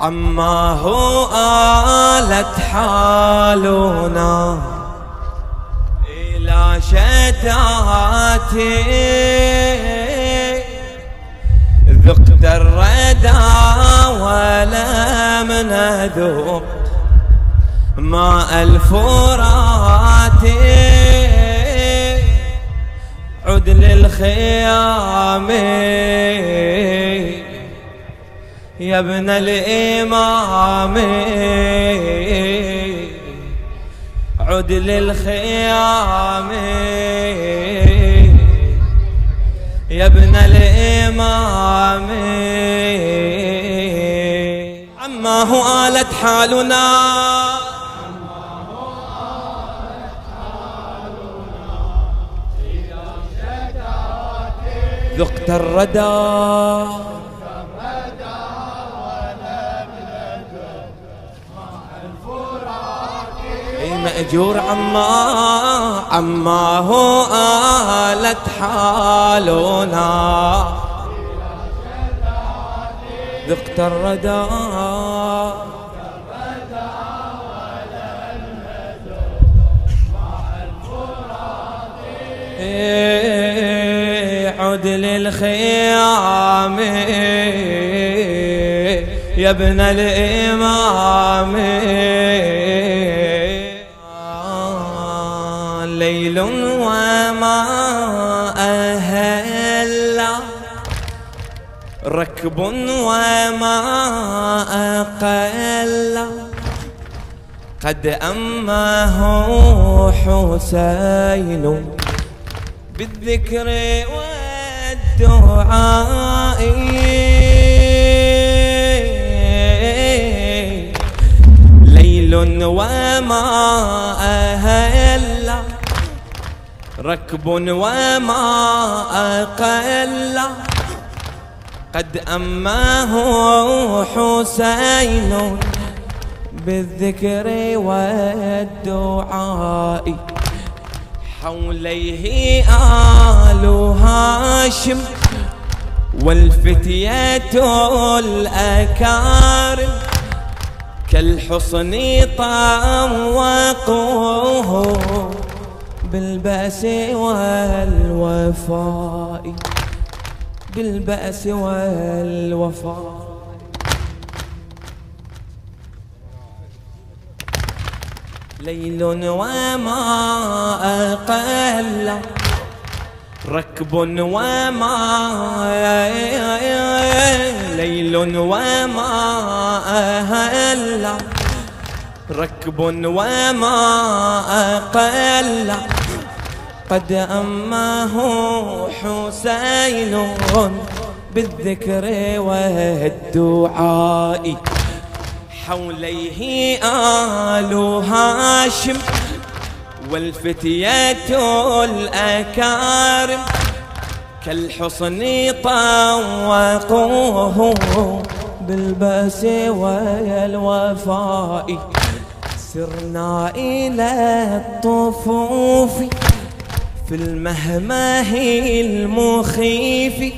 عما هو آلت حالنا. إلى شتاتي. ذقت الردى ولم نذوق ماء الفرات. عد للخيام. يا ابن الإمام. عد للخيام. يا ابن الإمام. عما هو آلت حالنا. ذقت الردى. مأجور عما عما هو آلت حالنا. ذقت الردى. إيه، عد للخيام. يا ابن الإمام. ليل وما أهل ركب وما أقل. قد أمه حسين بالذكر والدعاء. ليل وما أهل. ركب وما أقل. قد أماه حسين بالذكر والدعاء. حوليه آل هاشم والفتية الأكارم. كالحصن طوقوه بالبأس والوفاء. بالبأس والوفاء. ليل وما أقل. ركب وما ليل وما أهل. ركب وما أقل. قد أماه حسين بالذكر والدعاء. حوليه آل هاشم والفتية الأكارم. كالحصن طوقوه بالبأس والوفاء. سرنا إلى الطفوف. في المهمه المخيف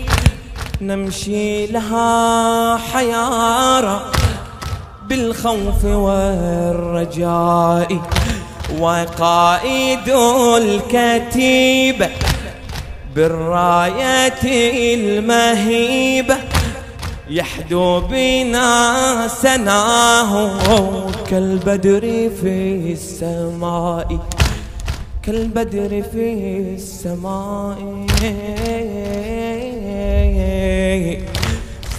نمشي لها حيارة بالخوف والرجاء. وقائد الكتيبة بالراية المهيبة يحدو بنا سناه كالبدر في السماء. كالبدر في السماء.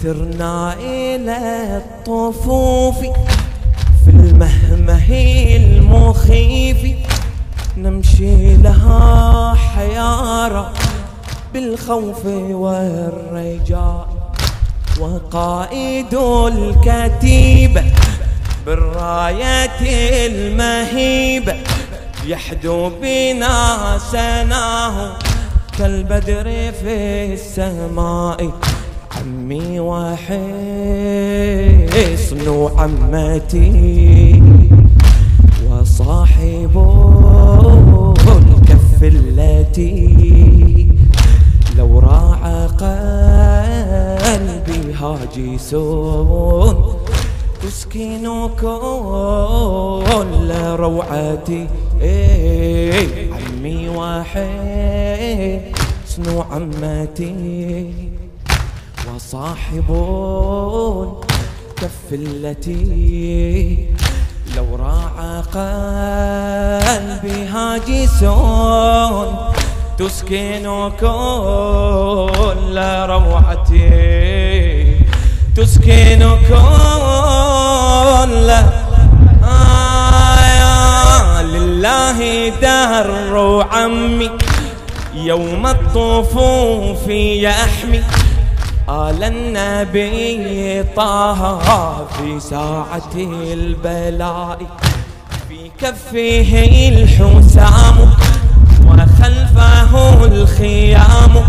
سرنا إلى الطفوف في المهمه المخيف. نمشي لها حيارة بالخوف والرجاء. وقائد الكتيبة بالراية المهيبة يحدو بنا سناه كالبدر في السماء. عمي وحصن عمتي وصاحب الكف التي لو راعى قلبي هاجسون تسكن كل روعتي. إيه عمي واحد حسن عمتي. وصاحب الكف التي لو راعى قلبي هاجسون تسكن كل روعتي. تسكن كل آه لله دار عمي يوم الطفوف يحمي. آل النبي طه في ساعة البلاء. في كفه الحسام وخلفه الخيام.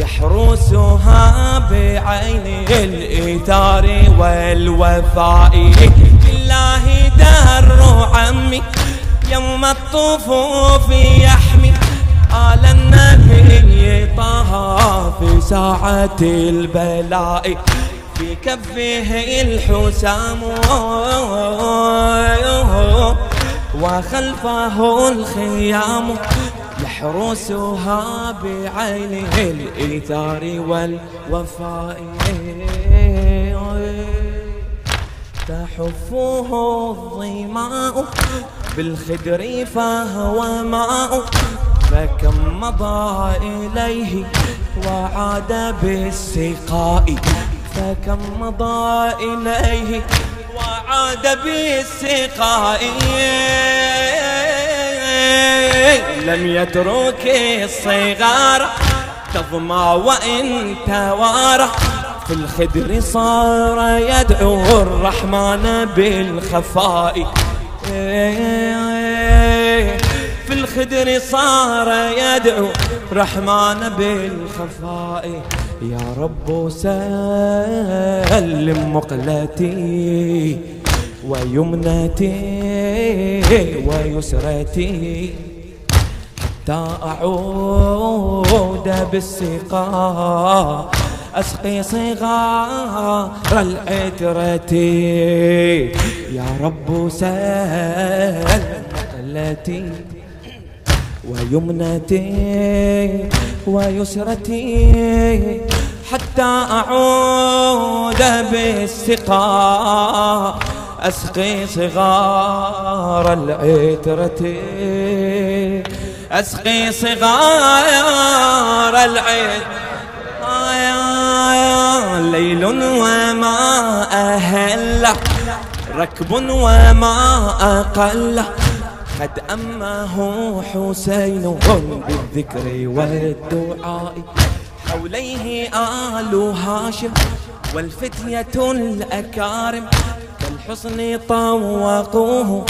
يحرسها بعين الإيثار والوفاء لله دار عمي. يوم الطفوف يحمي. آل النبي طه في ساعة البلاء. في كفه الحسام. وخلفه الخيام. يحرسها بعينه الإيثار والوفاء. تحفه الظماء بالخدر فهو ماء. فكم مضى إليه وعاد بالسقاء. فكم مضى إليه وعاد بالسقاء. لم يترك الصغار تظمى وإن توارى. في الخدر صار يدعو الرحمن بالخفاء. في الخدر صار يدعو رحمن بالخفاء. يا رب سلم مقلتي ويمنتي ويسرتي حتى أعود بالسقاء. أسقي صغار العترة يا رب سلم مقلتي ويمنتي ويسرتي حتى أعود بالسقاء أسقي صغار العترة أسقي صغار العترة ليل وما أهل ركب وما أقل. قد أمه حسين بالذكر والدعاء. حوليه آل هاشم والفتية الأكارم. كالحصن طوقوه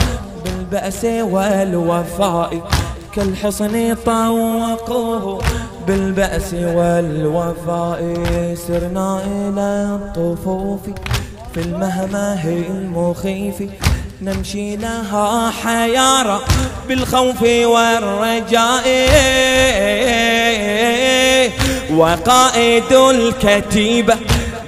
بالبأس والوفاء. كالحصن طوقوه بالبأس والوفاء سرنا إلى الطفوف في المهمه المخيف. نمشي لها حيارى بالخوف والرجاء. وقائد الكتيبة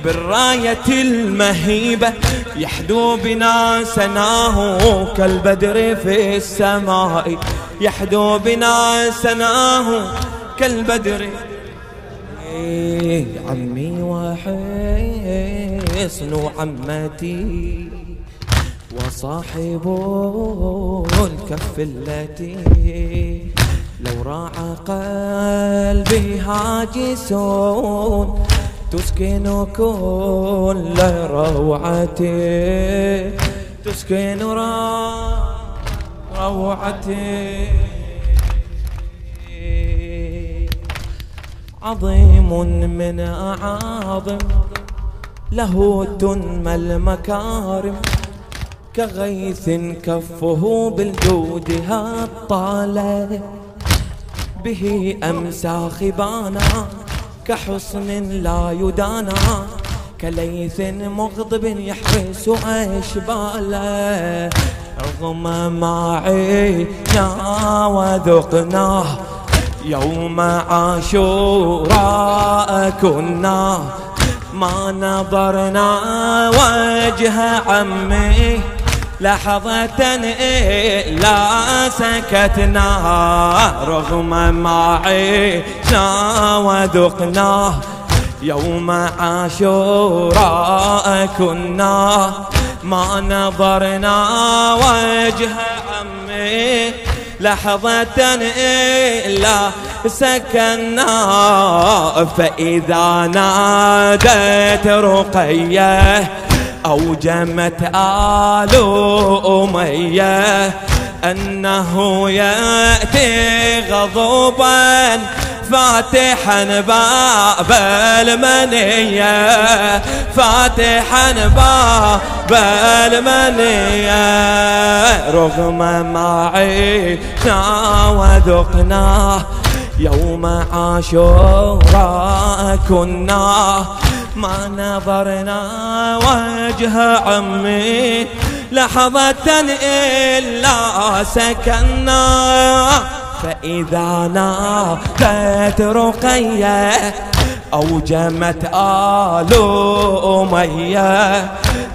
بالراية المهيبة يحدو بنا سناه كالبدر في السماء. يحدو بنا سناه كالبدر. عمي وحسن عمتي وصاحب الكف التي لو راعى قلبي هاجسون تسكن كل روعتي تسكن روعتي عظيم من أعاظم له تنمى المكارم كغيث كفه بالجود هالطالة به أمسى خبانا كحصن لا يدانا كليث مغضب يحرس أشباله رغم ما عينا وذقناه يوم عاشوراء كنا. ما نظرنا وجه عمي لحظة إلا سكتنا. رغم ما عشنا وذقناه يوم عاشوراء كنا. ما نظرنا وجه عمي لحظة إلا سكنا فإذا نادت رقية أوجمت آل أمية أنه يأتي غضبا فاتحا باب المنية فاتحا باب المنية. رغم ما عشنا وذقنا يوم عاشوراء كنا ما نظرنا وجه عمي لحظة إلا سكنا فإذا نادت رقية أوجمت آل أمية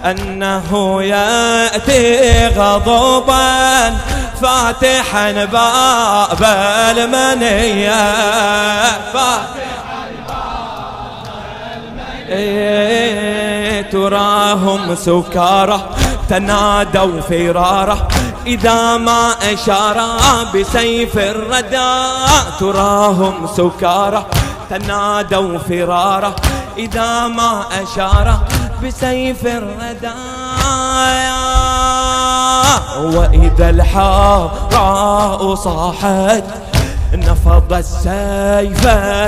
أنه يأتي غضبا فاتحا باب المنية. فاتحا إيه تراهم سكارى تنادوا فرارة إذا ما أشار بسيف الردى تراهم سكارى تنادوا فرارة إذا ما أشار بسيف الردى وإذا الحاراء صاحت نفض السيف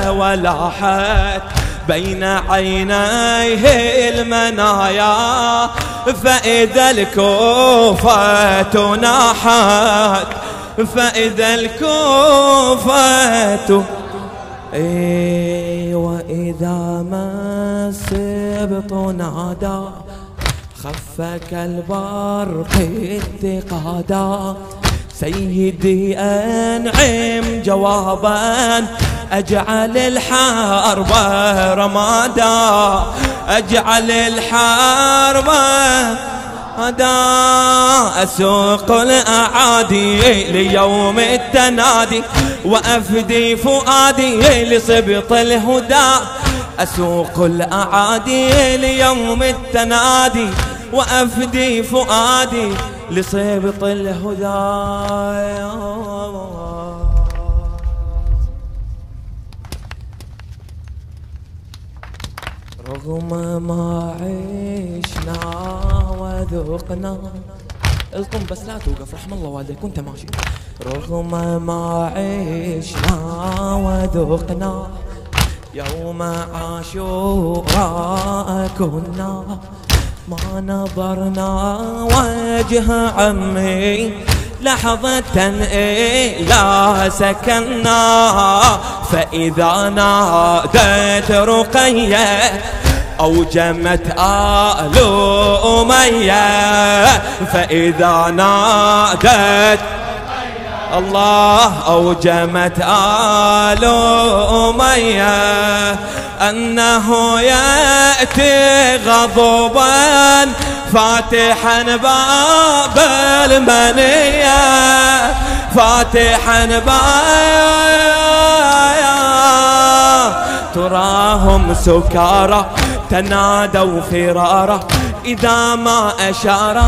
ولاحت. بين عينيه المنايا فإذا الكوفة ناحت فإذا الكوفة إيه وإذا ما السبط نادى خفك البرق اتقادا سيدي أنعم جوابا. أجعل الحرب رمادا. أجعل الحرب هدا أسوق الأعادي ليوم التنادي. وأفدي فؤادي لصبط الهدى. أسوق الأعادي ليوم التنادي. وأفدي فؤادي لصبط الهدى. رغم ما عشنا وذقنا القم بس لا توقف رحم الله والديك وانت ماشي. رغم ما عشنا وذقنا يوم عاشوراء كنا ما نظرنا وجه عمي لحظة إلا سكنا فإذا نادت رقية أوجمت آل أمية فإذا نادت الله أوجمت آل أمية أنه يأتي غضبا فاتحا باب المنية فاتحا باب تراهم سكارى تنادوا فرارا إذا ما أشار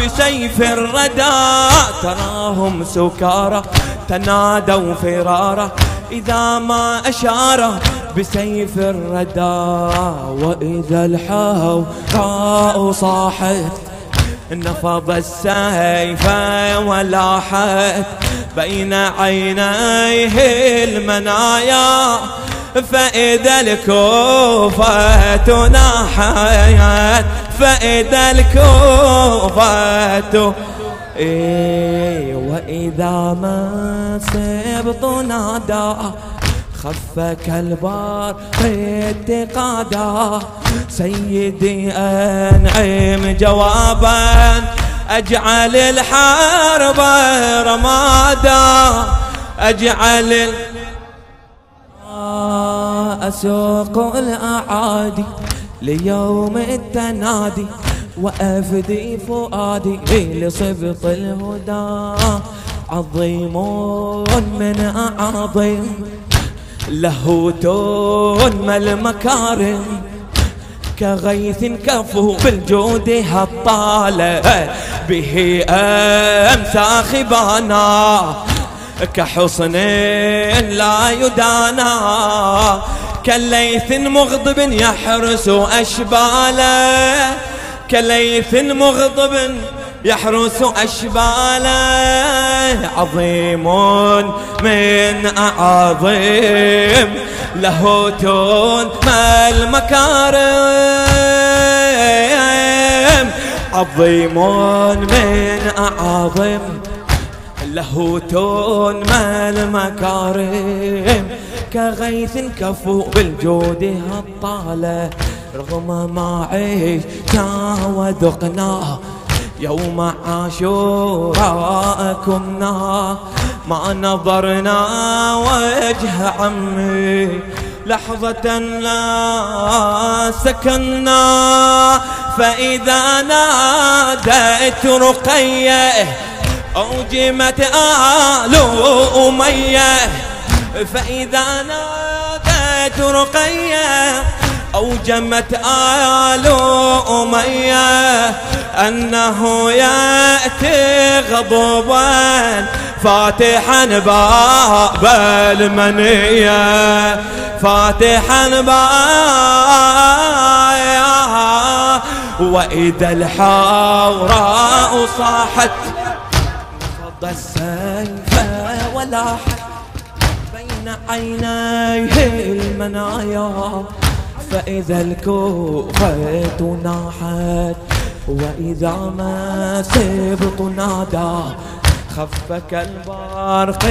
بسيف الردى تراهم سكارى تنادوا فرارا إذا ما أشار بسيف الردى وإذا الحوراء صاحت نفض السيف ولاحت بين عينيه المنايا. فإذا الكوفة ناحت فإذا الكوفة إيه وإذا ما سبط نادى خفك البار اتقادا سيدي أنعم جوابا أجعل الحرب رمادا. أجعل أسوق الأعادي ليوم التنادي وأفدي فؤادي لصبط الهدى. عظيم من أعظم لهوت ما المكارم. كغيث كفو بالجود هطالة به أمسى خبانا. كحصن لا يدانا. كليث مغضب يحرس أشباله. كليث مغضب يحرس أشباله. عظيم من أعظم. له ما المكارم عظيم من أعظم. له ما المكارم كغيث كفو بالجود هطالة رغم ما عيشنا وذقناه يوم عاشوراء كنا ما نظرنا وجه عمي لحظة لا سكنا. فإذا ناديت رقية أوجمت آل أمية فإذا ناديت رقية أوجمت آل أمية أنه يأتي غضبا فاتحا باب المنية فاتحا باب وإذا الحوراء صاحت فض السيف ولاحت. بين عينيه المنايا فإذا الكوفة ناحت وإذا ما سبط نادى خفك البرق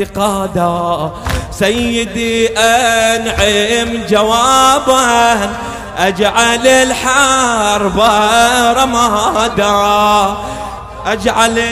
اتقادا سيدي أنعم جوابا أجعل الحرب رمادا. أجعل